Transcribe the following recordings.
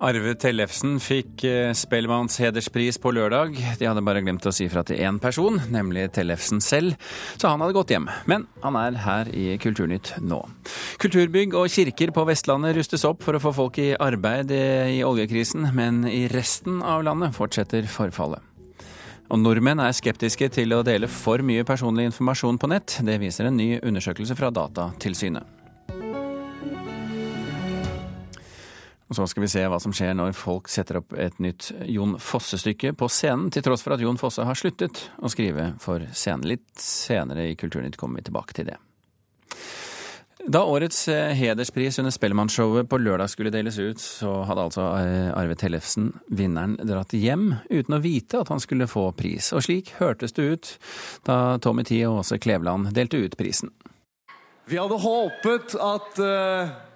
Arve Tellefsen fikk eh, Spellemanns hederspris på lørdag. De hadde bare glemt å si fra til én person, nemlig Tellefsen selv, så han hadde gått hjem. Men han er her i Kulturnytt nå. Kulturbygg og kirker på Vestlandet rustes opp for å få folk i arbeid i oljekrisen, men i resten av landet fortsetter forfallet. Og nordmenn er skeptiske til å dele for mye personlig informasjon på nett. Det viser en ny undersøkelse fra Datatilsynet. Og så skal vi se hva som skjer når folk setter opp et nytt Jon Fosse-stykke på scenen, til tross for at Jon Fosse har sluttet å skrive for scenen. Litt senere i Kulturnytt kommer vi tilbake til det. Da årets eh, hederspris under Spellemannshowet på lørdag skulle deles ut, så hadde altså eh, Arve Tellefsen, vinneren, dratt hjem uten å vite at han skulle få pris. Og slik hørtes det ut da Tommy Tee og Åse Kleveland delte ut prisen. Vi hadde håpet at uh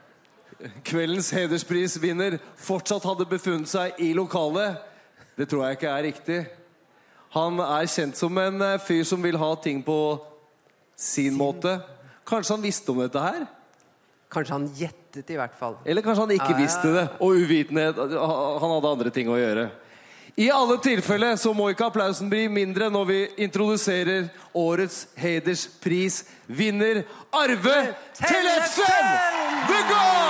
kveldens hedersprisvinner fortsatt hadde befunnet seg i lokalet. Det tror jeg ikke er riktig. Han er kjent som en eh, fyr som vil ha ting på sin måte. Kanskje han visste om dette her? Kanskje han gjettet, i hvert fall. Eller kanskje han ikke visste det, og uvitenhet Han hadde andre ting å gjøre. I alle tilfeller så må ikke applausen bli mindre når vi introduserer årets hedersprisvinner Arve Tellefsen! The God!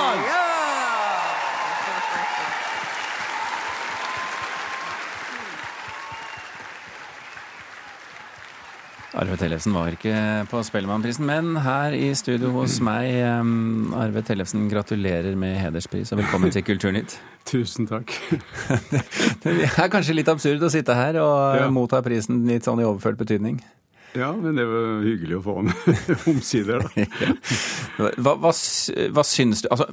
Arve Tellefsen var ikke på Spellemannprisen, men her i studio hos meg. Arve Tellefsen, gratulerer med hederspris og velkommen til Kulturnytt. Tusen takk. det er kanskje litt absurd å sitte her og ja. motta prisen litt sånn i overført betydning? Ja, men det var hyggelig å få den omsider, da. hva, hva, hva, syns du Altså,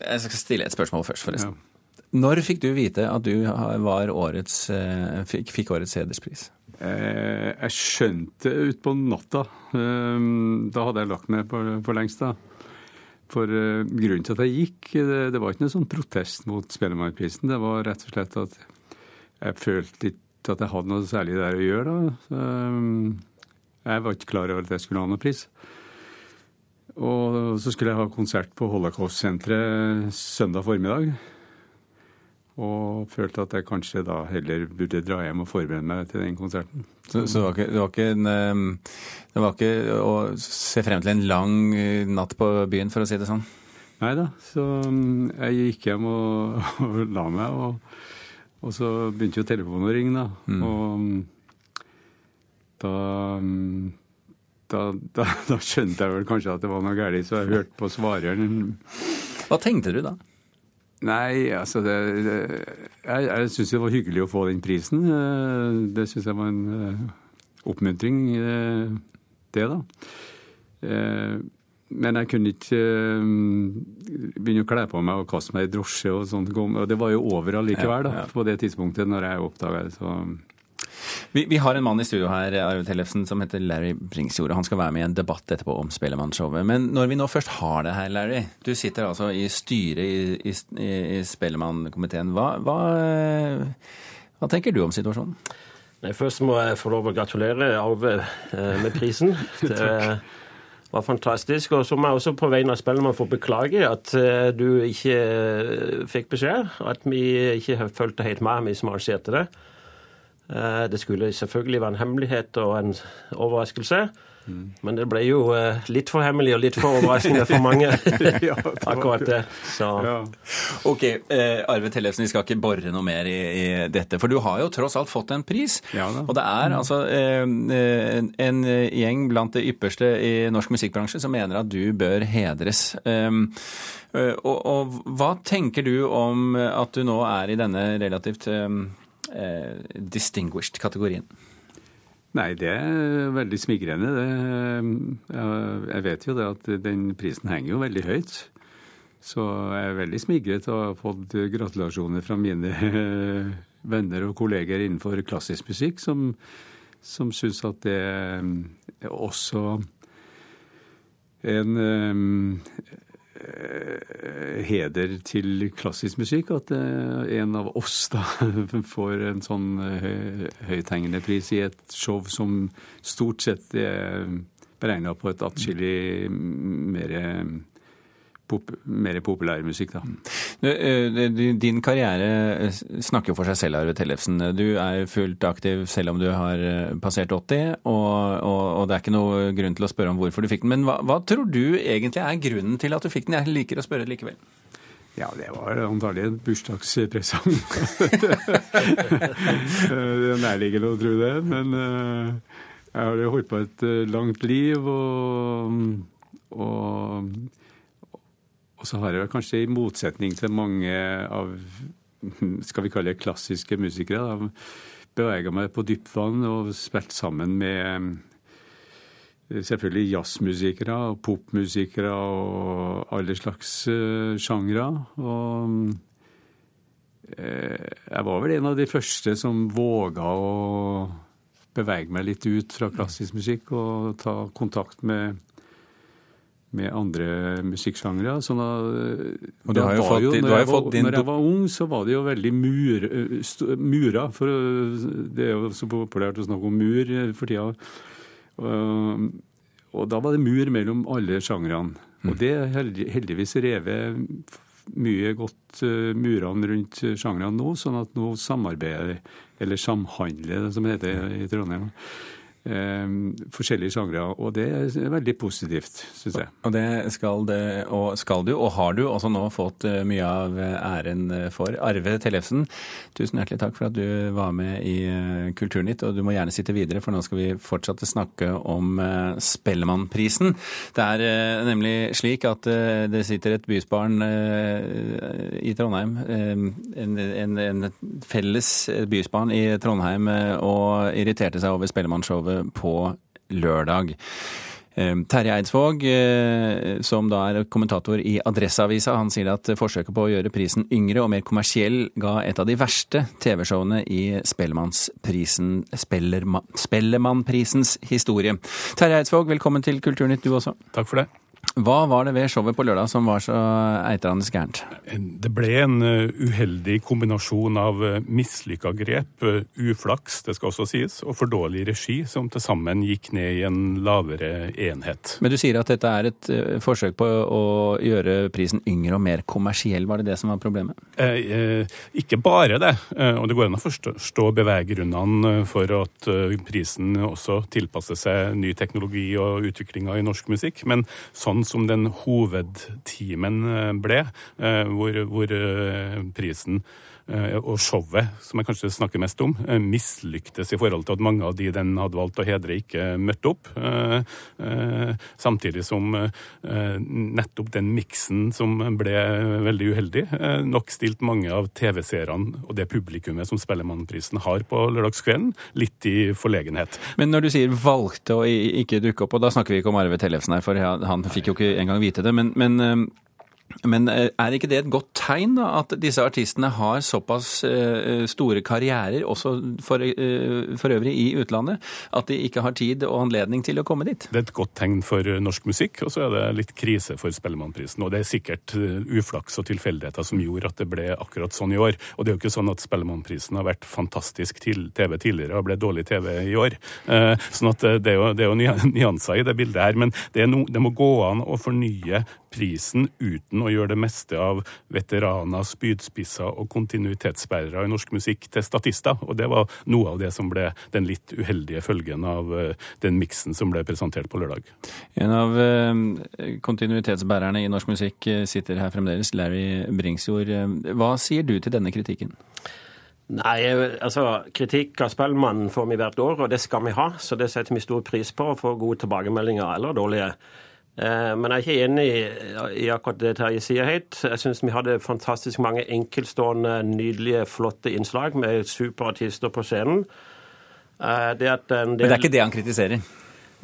jeg skal stille et spørsmål først, forresten. Ja. Når fikk du vite at du var årets, eh, fikk, fikk årets hederspris? Eh, jeg skjønte utpå natta. Eh, da hadde jeg lagt meg for lengst. da. For uh, grunnen til at jeg gikk, det, det var ikke noe sånn protest mot Spellemannprisen. Det var rett og slett at jeg følte ikke at jeg hadde noe særlig der å gjøre. da. Jeg var ikke klar over at jeg skulle ha noen pris. Og så skulle jeg ha konsert på Holocaust-senteret søndag formiddag. Og følte at jeg kanskje da heller burde dra hjem og forberede meg til den konserten. Så, så det, var ikke, det, var ikke en, det, var ikke å se frem til en lang eh, natt på byen, for å si det sånn? Nei da. Så jeg gikk hjem og, og la meg, og, og, så begynte jo telefonen å ringe, da. Mm. Og da, da, da, da skjønte jeg vel kanskje at det var noe galt, så jeg hørte på svareren. Hva tenkte du da? Nei, altså det, det, Jeg, jeg syns det var hyggelig å få den prisen. Eh, det syns jeg var en uh, oppmuntring, uh, det, da. Men jeg kunne ikke begynne å kle på meg og kaste meg i drosje og sånt. Og det var jo over allikevel, da, på det tidspunktet når jeg oppdaga det. Så vi, vi, har en mann i studio her Arve Tellefsen, som heter Larry Bringsjord. Han skal være med i en debatt etterpå om Spellemannshowet. Men når vi nå først har det her, Larry. Du sitter altså i styret i, i, i Spellemannkomiteen. Hva, hva, hva, tenker du om situasjonen? Nei, først må jeg få lov å gratulere Arve eh, med prisen. Det var fantastisk. Og så må jeg også på vegne av Spellemann få beklage at eh, du ikke eh, fikk beskjed. At vi ikke fulgte helt med, vi som arrangerte det. Eh, det skulle selvfølgelig være en hemmelighet og en overraskelse. Mm. Men det ble jo eh, litt for hemmelig og litt for overraskende for mange. ja, det akkurat det. Så. Ja. Ok, eh, Arve Tellefsen, vi skal ikke bore noe mer i, i, dette. For du har jo tross alt fått en pris. Ja, og det er altså en, en gjeng blant det ypperste i norsk musikkbransje som mener at du bør hedres. Um, og, og, hva tenker du om at du nå er i denne relativt um, eh, distinguished-kategorien? Nei, det er veldig smigrende. Det, jeg vet jo det at den prisen henger jo veldig høyt. Så jeg er veldig smigret og har fått gratulasjoner fra mine venner og kolleger innenfor klassisk musikk, som, som syns at det er også en Eh, heder til klassisk musikk at eh, en av oss da får en sånn eh, høythengende pris i et show som stort sett er beregna på et atskillig mer pop, mer populærmusikk, da. Din karriere snakker jo for seg selv, Arve Tellefsen. Du er fullt aktiv selv om du har passert 80, og, og, og, det er ikke noe grunn til å spørre om hvorfor du fikk den. Men hva, hva tror du egentlig er grunnen til at du fikk den? Jeg liker å spørre likevel. Ja, det var antagelig en bursdagspresang. det er nærliggende å tro det. Men jeg har holdt på et langt liv, og, og og så har jeg kanskje i motsetning til mange av skal vi kalle det klassiske musikere, bevega meg på dyptvann og spilt sammen med selvfølgelig jazzmusikere og popmusikere og alle slags uh, sjangre. Og uh, jeg var vel en av de første som våga å bevege meg litt ut fra klassisk musikk og ta kontakt med med andre musikksjangre. Sånn du har jo fått, jo, når, jeg var, når jeg var ung, så var det jo veldig mur, mura. For det er jo så populært å snakke om mur for tida. Og, og da var det mur mellom alle sjangrene. Og det er heldigvis revet mye godt murene rundt sjangrene nå, sånn at nå samarbeider, eller samhandler, som det heter i Trondheim eh, forskjellige sjangre. Og det er veldig positivt, syns jeg. Og det skal, det, og skal du, og har du også nå fått eh, mye av eh, æren eh, for. Arve Tellefsen, tusen hjertelig takk for at du var med i Kulturnytt. Og du må gjerne sitte videre, for nå skal vi fortsette snakke om Spellemannprisen. Det er nemlig slik at det sitter et bysbarn i Trondheim, en, en, en felles bysbarn i Trondheim, og irriterte seg over Spellemannshowet på lørdag. Eh, Terje Eidsvåg, eh, som da er kommentator i Adresseavisa, han sier at forsøket på å gjøre prisen yngre og mer kommersiell ga et av de verste TV-showene i Spellemannprisens historie. Terje Eidsvåg, velkommen til Kulturnytt du også. Takk for det. Hva var det ved showet på lørdag som var så eitrende gærent? Det ble en eh, uheldig kombinasjon av eh, mislykka grep, eh, uflaks, det skal også sies, og for dårlig regi, som til sammen gikk ned i en lavere enhet. Men du sier at dette er et forsøk på å gjøre prisen yngre og mer kommersiell. Var det det som var problemet? Eh, ikke bare det. Og det går an å forstå beveggrunnene for at prisen også tilpasser seg ny teknologi og utviklinga i norsk musikk. men sånn som den hovedtimen eh, ble, eh, hvor, hvor eh, prisen og showet, som jeg kanskje snakker mest om, mislyktes i forhold til at mange av de den hadde valgt å hedre, ikke møtte opp. Samtidig som nettopp den miksen som ble veldig uheldig, nok stilt mange av TV-seerne og det publikummet som Spellemannprisen har på lørdagskvelden, litt i forlegenhet. Men når du sier valgte å ikke dukke opp, og da snakker vi ikke om Arve Tellefsen her, for han fikk jo ikke engang vite det. Men, men, eh, men, eh, er ikke det et godt tegn, da, at disse artistene har såpass eh, store karrierer, også for, for, øvrig i utlandet, at de ikke har tid og anledning til å komme dit? Det er et godt tegn for norsk musikk, og så er det litt krise for Spellemannprisen. Og det er sikkert uflaks og tilfeldigheter som gjorde at det ble akkurat sånn i år. Og det er jo ikke sånn at Spellemannprisen har vært fantastisk til TV tidligere og ble dårlig TV i år. Sånn at det er jo, det er jo nyanser i det bildet her. Men det, no, det må gå an å fornye prisen uten å gjør det meste av veteraner, spydspisser og kontinuitetsbærere i norsk musikk til statister. Og det var noe av det som ble den litt uheldige følgen av eh, den miksen som ble presentert på lørdag. En av eh, kontinuitetsbærerne i norsk musikk eh, sitter her fremdeles, Larry Bringsjord. Hva sier du til denne kritikken? Nei, altså Kritikk av Spellemann får vi hvert år, og det skal vi ha. Så det setter vi stor pris på, å få gode tilbakemeldinger eller dårlige. Eh, men jeg er ikke enig i akkurat det Terje sier høyt. Jeg syns vi hadde fantastisk mange enkeltstående, nydelige, flotte innslag med superartister på scenen. Eh, det del... Men det er ikke det han kritiserer?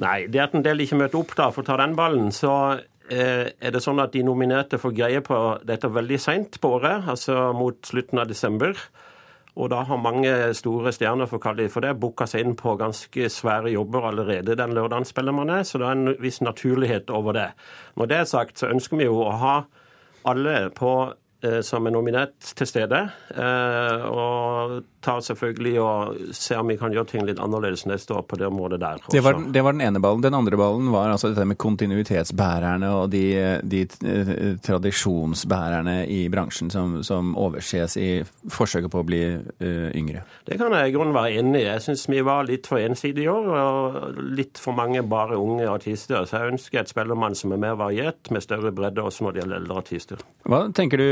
Nei. Det at en del ikke møter opp da for å ta den ballen, så eh, er det sånn at de nominerte får greie på dette veldig seint på året, altså mot slutten av desember. Og da har mange store stjerner for, for det, booka seg inn på ganske svære jobber allerede den lørdagen spiller man er, så det er en viss naturlighet over det. Når det er sagt, så ønsker vi jo å ha alle på som er nominert til stede, eh, og tar selvfølgelig og ser om vi kan gjøre ting litt annerledes neste år på det området der. Det var, det var, den ene ballen. Den andre ballen var altså dette med kontinuitetsbærerne og de, de eh, tradisjonsbærerne i bransjen som, som, overses i forsøket på å bli uh, yngre. Det kan jeg i grunnen være enig i. Jeg syns vi var litt for ensidige i år, og litt for mange bare unge artister. Så jeg ønsker et spellemann som er mer variert, med større bredde også når det gjelder eldre artister. Hva tenker du,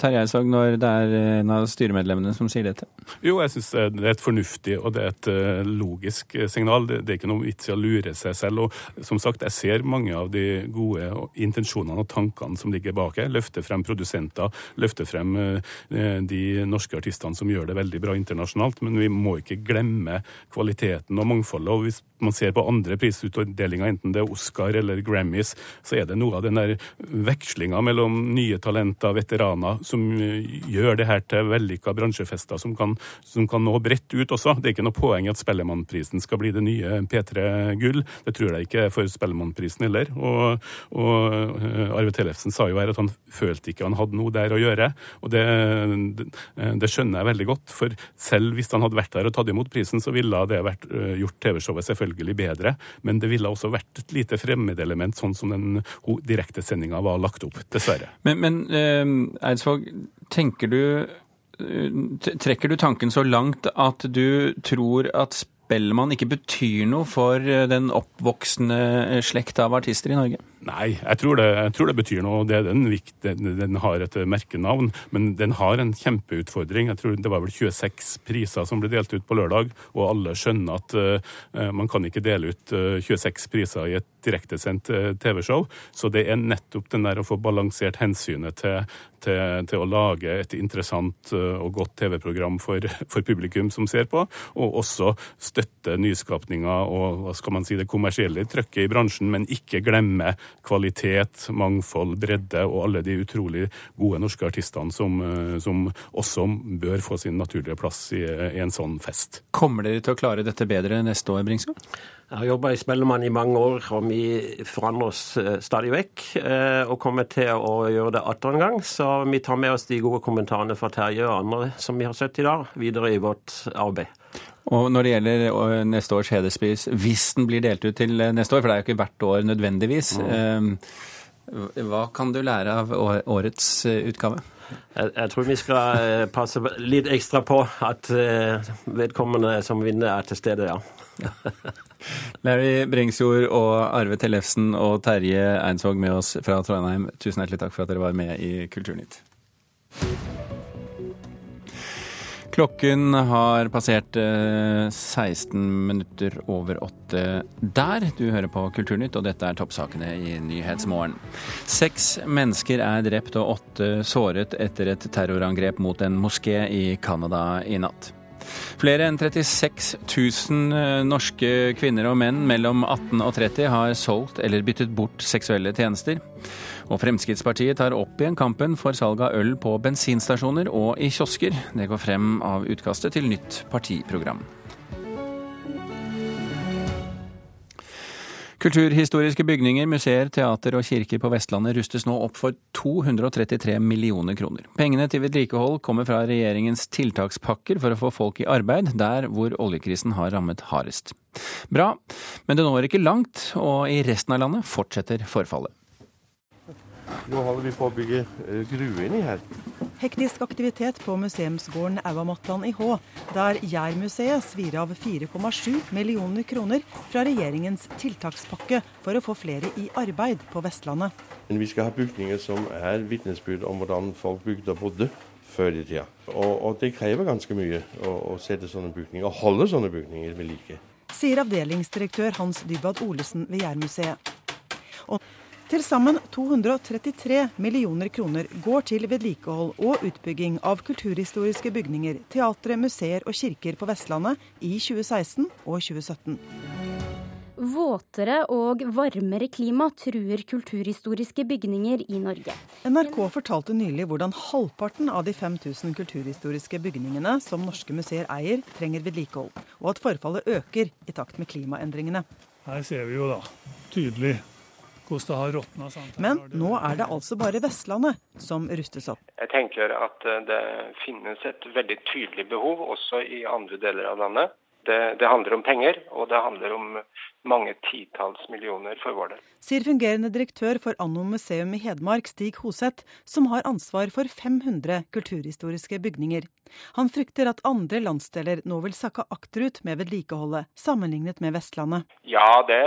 Terje Eidsvåg, når det er en av styremedlemmene som sier dette? Jo, jeg syns det er et fornuftig og det er et eh, logisk signal. Det er ikke noe vits i å lure seg selv. Og som sagt, jeg ser mange av de gode intensjonene og tankene som ligger bak her. Løfte frem produsenter, løfte frem eh, de norske artistene som gjør det veldig bra internasjonalt. Men vi må ikke glemme kvaliteten og mangfoldet. og hvis man ser på andre prisutdelinger, enten det er Oscar eller Grammys, så er det noe av den der vekslinga mellom nye talenter, veteraner, som eh, gjør det her til vellykka bransjefester som kan, som kan, nå bredt ut også. Det er ikke noe poeng at Spellemannprisen skal bli det nye P3 Gull. Det tror jeg ikke for Spellemannprisen heller. Og, og eh, Arve Tellefsen sa jo her at han følte ikke han hadde noe der å gjøre. Og det, det, skjønner jeg veldig godt. For selv hvis han hadde vært der og tatt imot prisen, så ville det vært eh, gjort TV-showet selvfølgelig bedre, men det ville også vært et lite fremmedelement, sånn som den direktesendinga var lagt opp, dessverre. Men, men Eidsvåg, tenker du eh, Trekker du tanken så langt at du tror at Spellemann ikke betyr noe for eh, den oppvoksende slekt av artister i Norge? Nei, jeg tror, det, jeg tror det, betyr noe. Det den, den, den har et merkenavn, men den har en kjempeutfordring. Jeg tror Det var vel 26 priser som ble delt ut på lørdag, og alle skjønner at uh, man kan ikke dele ut uh, 26 priser i et direktesendt uh, TV-show. Så det er nettopp den der å få balansert hensynet til, til, til å lage et interessant og godt TV-program for, for, publikum som ser på, og også støtte nyskapninger og hva skal man si, det kommersielle trøkket i bransjen, men ikke glemme kvalitet, mangfold, bredde og alle de utrolig gode norske artistene som, eh, som også bør få sin naturlige plass i, i, en sånn fest. Kommer dere til å klare dette bedre neste år, Bringsvold? Jeg har jobba i Spellemann i mange år, og vi forandrer oss eh, stadig vekk. Eh, og kommer til å gjøre det atter en gang. Så vi tar med oss de gode kommentarene fra Terje og andre som vi har sett i dag, videre i vårt arbeid. Og når det gjelder eh, neste års hederspris, hvis den blir delt ut til eh, neste år, for det er jo ikke hvert år nødvendigvis, mm. hva kan du lære av årets utgave? Jeg, jeg, tror vi skal passe litt ekstra på at vedkommende som vinner, er til stede, ja. Larry Brengsjord og Arve Tellefsen og Terje Einsvåg med oss fra Trondheim, tusen hjertelig takk for at dere var med i Kulturnytt. Klokken har passert 16 eh, minutter over åtte der. Du hører på Kulturnytt, og dette er toppsakene i Nyhetsmorgen. Seks mennesker er drept og åtte såret etter et terrorangrep mot en moské i Canada i natt. Flere enn 36 000 eh, norske kvinner og menn mellom 18 og 30 har solgt eller byttet bort seksuelle tjenester. Og Fremskrittspartiet tar opp igjen kampen for salg av øl på bensinstasjoner og i kiosker. Det går frem av utkastet til nytt partiprogram. Kulturhistoriske bygninger, museer, teater og kirker på Vestlandet rustes nå opp for 233 millioner kroner. Pengene til vedlikehold kommer fra regjeringens tiltakspakker for å få folk i arbeid der hvor oljekrisen har rammet hardest. Bra, men det når ikke langt, og i resten av landet fortsetter forfallet. Nå holder vi på å bygge eh, grue inni her. Hektisk aktivitet på museumsgården Auamatland i Hå, der Jærmuseet svir av 4,7 millioner kroner fra regjeringens tiltakspakke for å få flere i arbeid på Vestlandet. Men vi skal ha bygninger som er vitnesbyrd om hvordan folk bygde og bodde før i tida. Og, og det krever ganske mye å, å sette sånne bygninger, og holde sånne bygninger ved like. Sier avdelingsdirektør Hans Dybad Olesen ved Jærmuseet. Til sammen 233 millioner kroner går til vedlikehold og utbygging av kulturhistoriske bygninger, teatre, museer og kirker på Vestlandet i 2016 og 2017. Våtere og varmere klima truer kulturhistoriske bygninger i Norge. NRK fortalte nylig hvordan halvparten av de 5000 kulturhistoriske bygningene som norske museer eier, trenger vedlikehold, og at forfallet øker i takt med klimaendringene. Her ser vi jo da tydelig hvordan det har råtna. Men nå er det altså bare Vestlandet som rustes opp. Jeg tenker at eh, det finnes et veldig tydelig behov også i andre deler av landet. Det, det, handler om penger, og det handler om mange titalls millioner for vår del. Sier fungerende direktør for Anno museum i Hedmark, Stig Hoseth, som har ansvar for 500 kulturhistoriske bygninger. Han frykter at andre landsdeler nå vil sakke akterut med vedlikeholdet, sammenlignet med Vestlandet. Ja, det,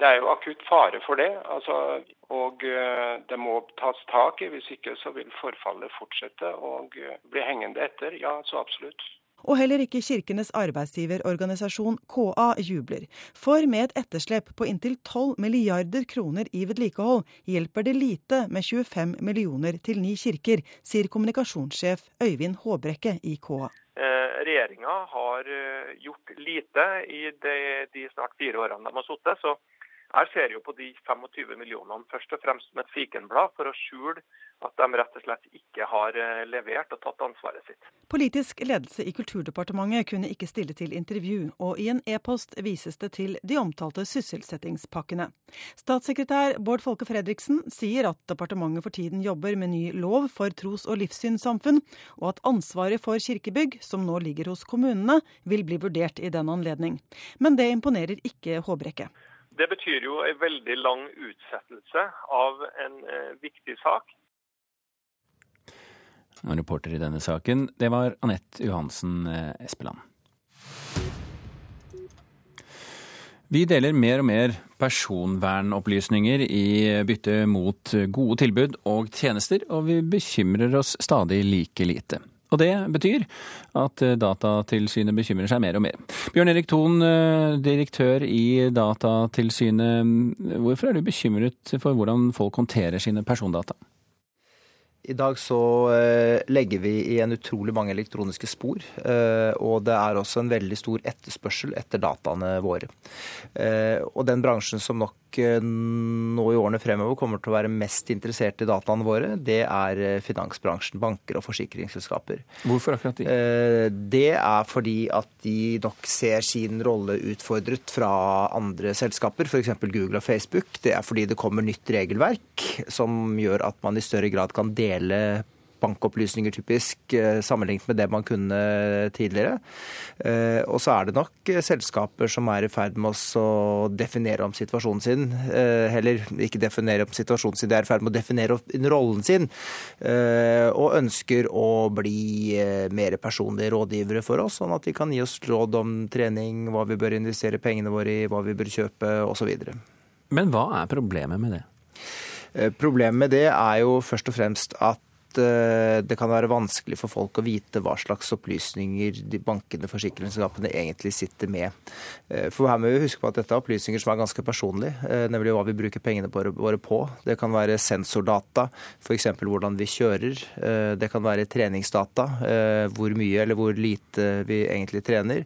det er jo akutt fare for det. Altså, og eh, det må tas tak i. Hvis ikke så vil forfallet fortsette og eh, bli hengende etter. Ja, så absolutt. Og heller ikke Kirkenes arbeidsgiverorganisasjon KA jubler. For med et etterslep på inntil 12 milliarder kroner i vedlikehold, hjelper det lite med 25 millioner til ni kirker, sier kommunikasjonssjef Øyvind Håbrekke i KA. Eh, Regjeringa har eh, gjort lite i de, de snart fire årene de har sittet. Jeg ser jo på de 25 millionene først og fremst som et fikenblad for å skjule at de rett og slett ikke har eh, levert og tatt ansvaret sitt. Politisk ledelse i Kulturdepartementet kunne ikke stille til intervju, og i en e-post vises det til de omtalte sysselsettingspakkene. Statssekretær Bård Folke Fredriksen sier at departementet for tiden jobber med ny lov for tros- og livssynssamfunn, og at ansvaret for kirkebygg, som nå ligger hos kommunene, vil bli vurdert i den anledning. Men det imponerer ikke Håbrekke. Det betyr jo en veldig lang utsettelse av en eh, viktig sak. Reporter i denne saken, det var Anette Johansen eh, Espeland. Vi deler mer og mer personvernopplysninger i bytte mot gode tilbud og tjenester, og vi bekymrer oss stadig like lite. Og det betyr at Datatilsynet bekymrer seg mer og mer. Bjørn Erik Thon, direktør i Datatilsynet. Hvorfor er du bekymret for hvordan folk håndterer sine persondata? I dag så eh, legger vi i en utrolig mange elektroniske spor. Eh, og det er også en veldig stor etterspørsel etter dataene våre. Eh, og den bransjen som nok nå i årene fremover kommer til å være mest interessert i dataene våre, det er finansbransjen. Banker og forsikringsselskaper. Hvorfor akkurat de? Det er fordi at de nok ser sin rolle utfordret fra andre selskaper, f.eks. Google og Facebook. Det er fordi det kommer nytt regelverk som gjør at man i større grad kan dele bankopplysninger, typisk, eh, sammenlignet med det man kunne tidligere. Eh, og så er det nok selskaper som er i ferd med å definere om situasjonen sin. Eh, heller ikke definere om situasjonen sin, de er i ferd med å definere rollen sin. Og ønsker å bli mer personlige rådgivere for oss, sånn at de kan gi oss råd om trening, hva vi bør investere pengene våre i, hva vi bør kjøpe osv. Men hva er problemet med det? Problemet med det er jo først og fremst at Eh, det kan være vanskelig for folk å vite hva slags opplysninger de bankene forsikringsselskapene egentlig sitter med. Eh, for her må vi huske på at dette er opplysninger som er ganske personlige, eh, nemlig hva vi bruker pengene våre på. Det kan være sensordata, f.eks. hvordan vi kjører. Det kan være treningsdata, hvor mye eller hvor lite vi egentlig trener.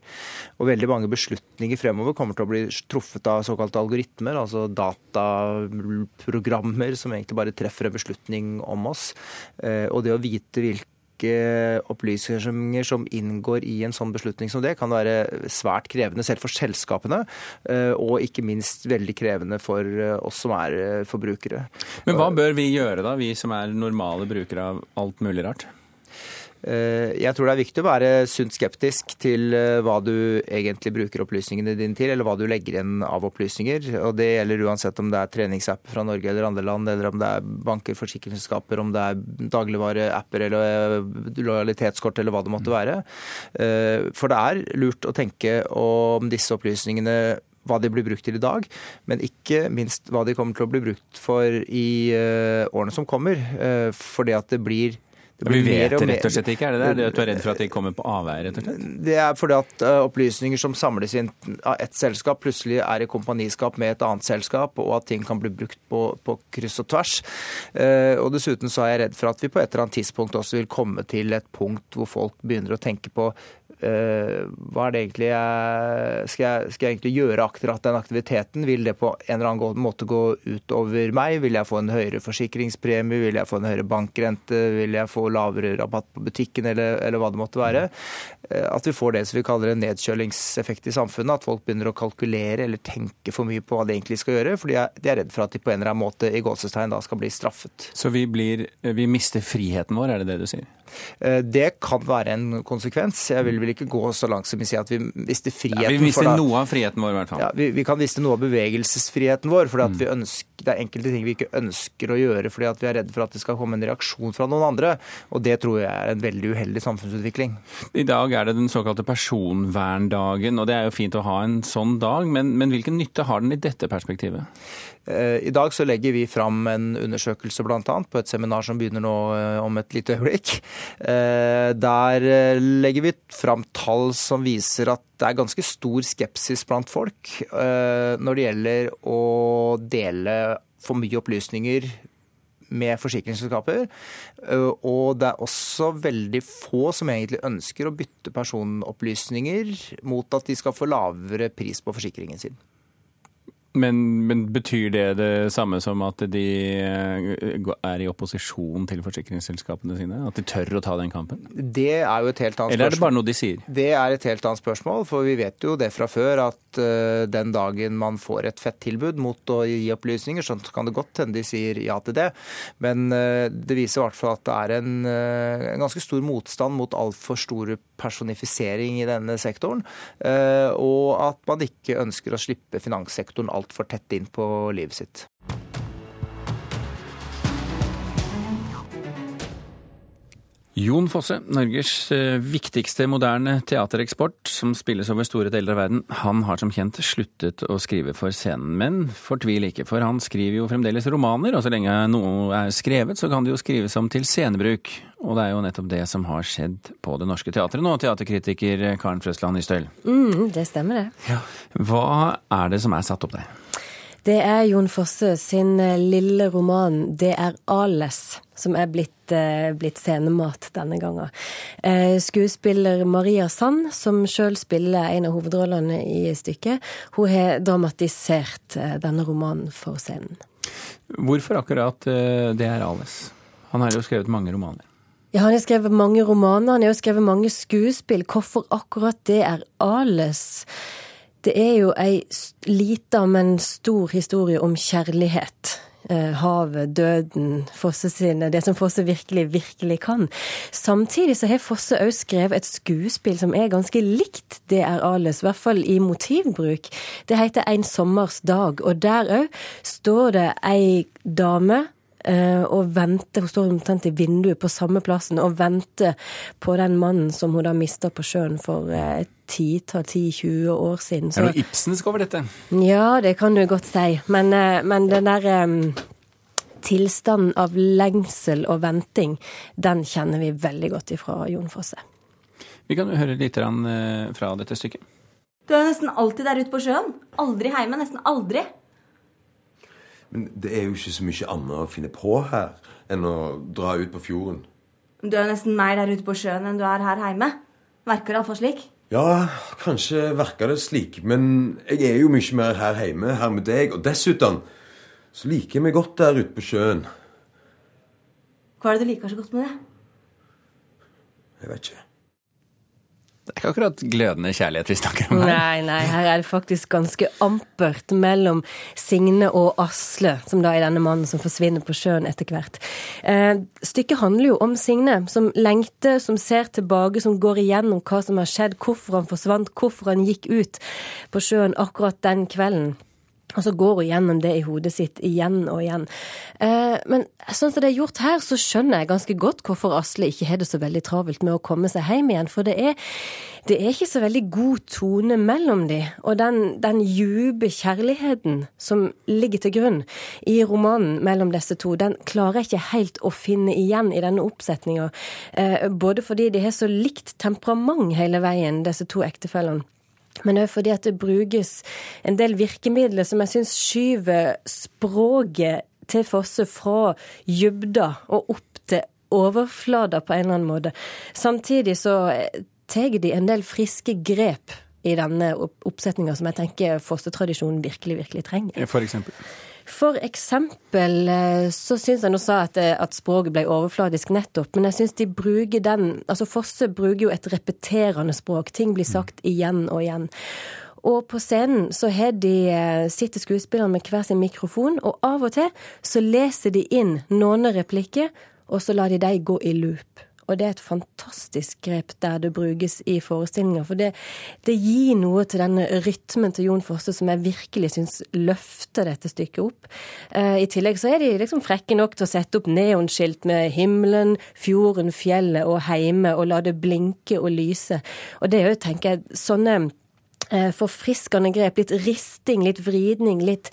Og veldig mange beslutninger fremover kommer til å bli truffet av såkalte algoritmer, altså dataprogrammer som egentlig bare treffer en beslutning om oss. Eh, og det å vite hvilke opplysninger som inngår i en sånn beslutning som det, kan være svært krevende selv for selskapene, eh, og ikke minst veldig krevende for eh, oss som er forbrukere. Men hva bør vi gjøre da, vi som er normale brukere av alt mulig rart? Eh, jeg tror det er viktig å være sunt skeptisk til eh, hva du egentlig bruker opplysningene dine til, eller hva du legger igjen av opplysninger. Og Det gjelder uansett om det er treningsapper fra Norge eller andre land, eller om det er banker, forsikringsselskaper, om det er dagligvareapper eller eh, lojalitetskort eller hva det måtte være. For det er lurt å tenke om disse opplysningene hva de blir brukt til i dag, men ikke minst hva de kommer til å bli brukt for i årene som kommer. Fordi at det blir vi vet det rett og slett ikke, er det det? Du er redd for at de kommer på avveier, rett og slett? Det er fordi at eh, opplysninger som samles inn av ett selskap, plutselig er i kompaniskap med et annet selskap, og at ting kan bli brukt på, på kryss og tvers. Eh, og dessuten så er jeg redd for at vi på et eller annet tidspunkt også vil komme til et punkt hvor folk begynner å tenke på hva er det egentlig jeg skal, jeg skal jeg egentlig gjøre akkurat den aktiviteten? Vil det på en eller annen måte gå utover meg? Vil jeg få en høyere forsikringspremie? Vil jeg få en høyere bankrente? Vil jeg få lavere rabatt på butikken, eller, eller hva det måtte være? Eh, at vi får det som vi kaller en nedkjølingseffekt i samfunnet. At folk begynner å kalkulere eller tenke for mye på hva de egentlig skal gjøre. fordi de er redd for at de på en eller annen måte i gåsestegn da skal bli straffet. Så vi, blir, vi mister friheten vår, er det det du sier? Eh, det kan være en konsekvens. Jeg vil vel ikke gå så langt som å si at vi mister friheten. Ja, vi mister da, noe av friheten vår, i hvert fall. Ja, vi, vi, kan miste noe av bevegelsesfriheten vår. for mm. det er enkelte ting vi ikke ønsker å gjøre fordi vi er redde for at det skal komme en reaksjon fra noen andre. Og det tror jeg er en veldig uheldig samfunnsutvikling. I dag er det den såkalte personverndagen, og det er jo fint å ha en sånn dag. Men, men hvilken nytte har den i dette perspektivet? Eh, I dag så legger vi fram en undersøkelse bl.a. på et seminar som begynner nå eh, om et lite øyeblikk. Eh, der legger vi fram tall som viser at det er ganske stor skepsis blant folk når det gjelder å dele for mye opplysninger med forsikringsselskaper. Og det er også veldig få som egentlig ønsker å bytte personopplysninger mot at de skal få lavere pris på forsikringen sin. Men, men, betyr det det samme som at de eh, er i opposisjon til forsikringsselskapene sine? At de tør å ta den kampen? Det er jo et helt annet spørsmål. Eller er det bare noe de sier? Det er et helt annet spørsmål, for vi vet jo det fra før at uh, den dagen man får et fett tilbud mot å gi opplysninger, så kan det godt hende de sier ja til det. Men uh, det viser i hvert fall at det er en, en ganske stor motstand mot altfor store personifisering i denne sektoren, og at man ikke ønsker å slippe finanssektoren altfor tett inn på livet sitt. Jon Fosse, Norges eh, viktigste moderne teatereksport, som spilles over store deler av verden, han har som kjent sluttet å skrive for scenen. Men fortvil ikke, for han skriver jo fremdeles romaner, og så lenge noe er skrevet, så kan det jo skrives om til scenebruk. Og det er jo nettopp det som har skjedd på Det Norske Teatret nå, teaterkritiker Karen Frøsland Nystøyl. Mm, det stemmer, det. Ja. Hva er det som er satt opp der? Det er Jon Fosse sin eh, lille roman 'Det er Ales' som er blitt, eh, blitt scenemat denne gangen. Eh, skuespiller Maria Sand, som sjøl spiller en av hovedrollene i stykket, hun har dramatisert denne romanen for scenen. Hvorfor akkurat 'Det er Ales'? Han har jo skrevet mange romaner. Ja, han har skrevet mange romaner, han har jo skrevet mange skuespill. Hvorfor akkurat det er Ales? Det er jo ei lita, men stor historie om kjærlighet. Eh, havet, døden, Fosse sine, det som Fosse virkelig, virkelig kan. Samtidig så har Fosse òg skrevet et skuespill som er ganske likt det er Ales, i hvert fall i motivbruk. Det heter En sommers dag, og der òg står det ei dame og venter, Hun står omtrent i vinduet på samme plassen og venter på den mannen som hun da mista på sjøen for eh, et titall, 10-20 år siden. Så, er det noe Ibsensk over dette? Ja, det kan du godt si. Men, eh, men den der um, tilstanden av lengsel og venting, den kjenner vi veldig godt ifra Jon Fosse. Vi kan jo høre litt fra dette stykket. Du er nesten alltid der ute på sjøen. Aldri hjemme. Nesten aldri. Men det er jo ikke så mye annet å finne på her enn å dra ut på fjorden. Du er nesten mer der ute på sjøen enn du er her hjemme. Verker det iallfall slik? Ja, kanskje verker det slik. Men jeg er jo mye mer her hjemme, her med deg. Og dessuten så liker jeg meg godt der ute på sjøen. Hva er det du liker så godt med det? Jeg vet ikke. Det er ikke akkurat glødende kjærlighet vi snakker om her. Nei, nei, her er det faktisk ganske ampert mellom Signe og Asle, som da er denne mannen som forsvinner på sjøen etter hvert. Eh, stykket handler jo om Signe, som lengter, som ser tilbake, som går igjennom hva som har skjedd, hvorfor han forsvant, hvorfor han gikk ut på sjøen akkurat den kvelden. Og så går hun gjennom det i hodet sitt igjen og igjen. Eh, men sånn som det er gjort her, så skjønner jeg ganske godt hvorfor Asle ikke har det så veldig travelt med å komme seg hjem igjen. For det er, det er ikke så veldig god tone mellom de. Og den, den djupe kjærligheten som ligger til grunn i romanen mellom disse to, den klarer jeg ikke helt å finne igjen i denne oppsetninga. Eh, både fordi de har så likt temperament hele veien, disse to ektefellene. Men òg fordi at det brukes en del virkemidler som jeg syns skyver språket til Fosse fra dybda og opp til overflata på en eller annen måte. Samtidig så tar de en del friske grep i denne oppsetninga som jeg tenker Fosse-tradisjonen virkelig, virkelig trenger. For eksempel? For eksempel eh, så syns jeg nå sa at, eh, at språket ble overfladisk nettopp, men jeg syns de bruker den Altså Fosse bruker jo et repeterende språk. Ting blir sagt igjen og igjen. Og på scenen så har de, eh, sitter skuespillerne med hver sin mikrofon, og av og til så leser de inn noen replikker, og så lar de dem gå i loop. Og det er et fantastisk grep der det brukes i forestillinger. For det, det gir noe til denne rytmen til Jon Fosse som jeg virkelig syns løfter dette stykket opp. Eh, I tillegg så er de liksom frekke nok til å sette opp neonskilt med himmelen, fjorden, fjellet og heime, og la det blinke og lyse. Og det er jo, tenker jeg, sånne forfriskende grep. Litt risting, litt vridning, litt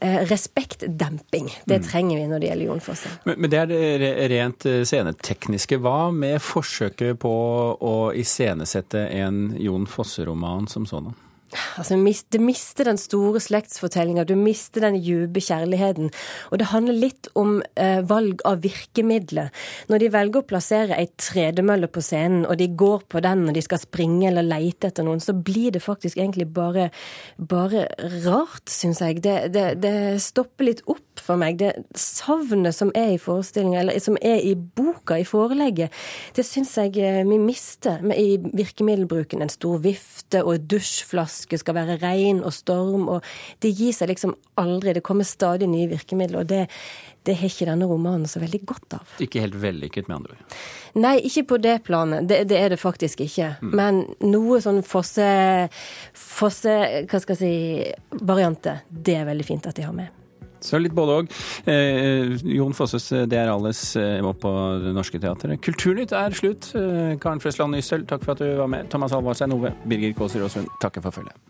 eh, respektdemping. Det mm. trenger vi når det gjelder Jon Fosse. Men, men det er det rent eh, scenetekniske. Hva med forsøket på å iscenesette en Jon Fosse-roman som sådan? Altså, Du mister den store slektsfortellinga, du mister den dype kjærligheten. Og det handler litt om eh, valg av virkemidler. Når de velger å plassere ei tredemølle på scenen, og de går på den når de skal springe eller leite etter noen, så blir det faktisk egentlig bare, bare rart, syns jeg. Det, det, det, stopper litt opp for meg. Det savnet som er i forestillinga, eller som er i boka, i forelegget, det syns jeg eh, vi mister i virkemiddelbruken. En stor vifte og dusjflaske skal være regn og storm, og det gir seg liksom aldri. Det kommer stadig nye virkemidler, og det, det har ikke denne romanen så veldig godt av. Ikke helt vellykket, med andre ord? Nei, ikke på det planet. Det, det er det faktisk ikke. Mm. Men noe sånn fosse, fosse Hva skal jeg si variante. det er veldig fint at de har med. Så litt både òg. Eh, Jon Fosses eh, 'Det er alles' eh, må på Det Norske Teatret. Kulturnytt er slutt. Eh, Karen Frøsland Nystøl, takk for at du var med. Thomas Alvarstein Ove, Birger Kåser Aasund, takker for følget.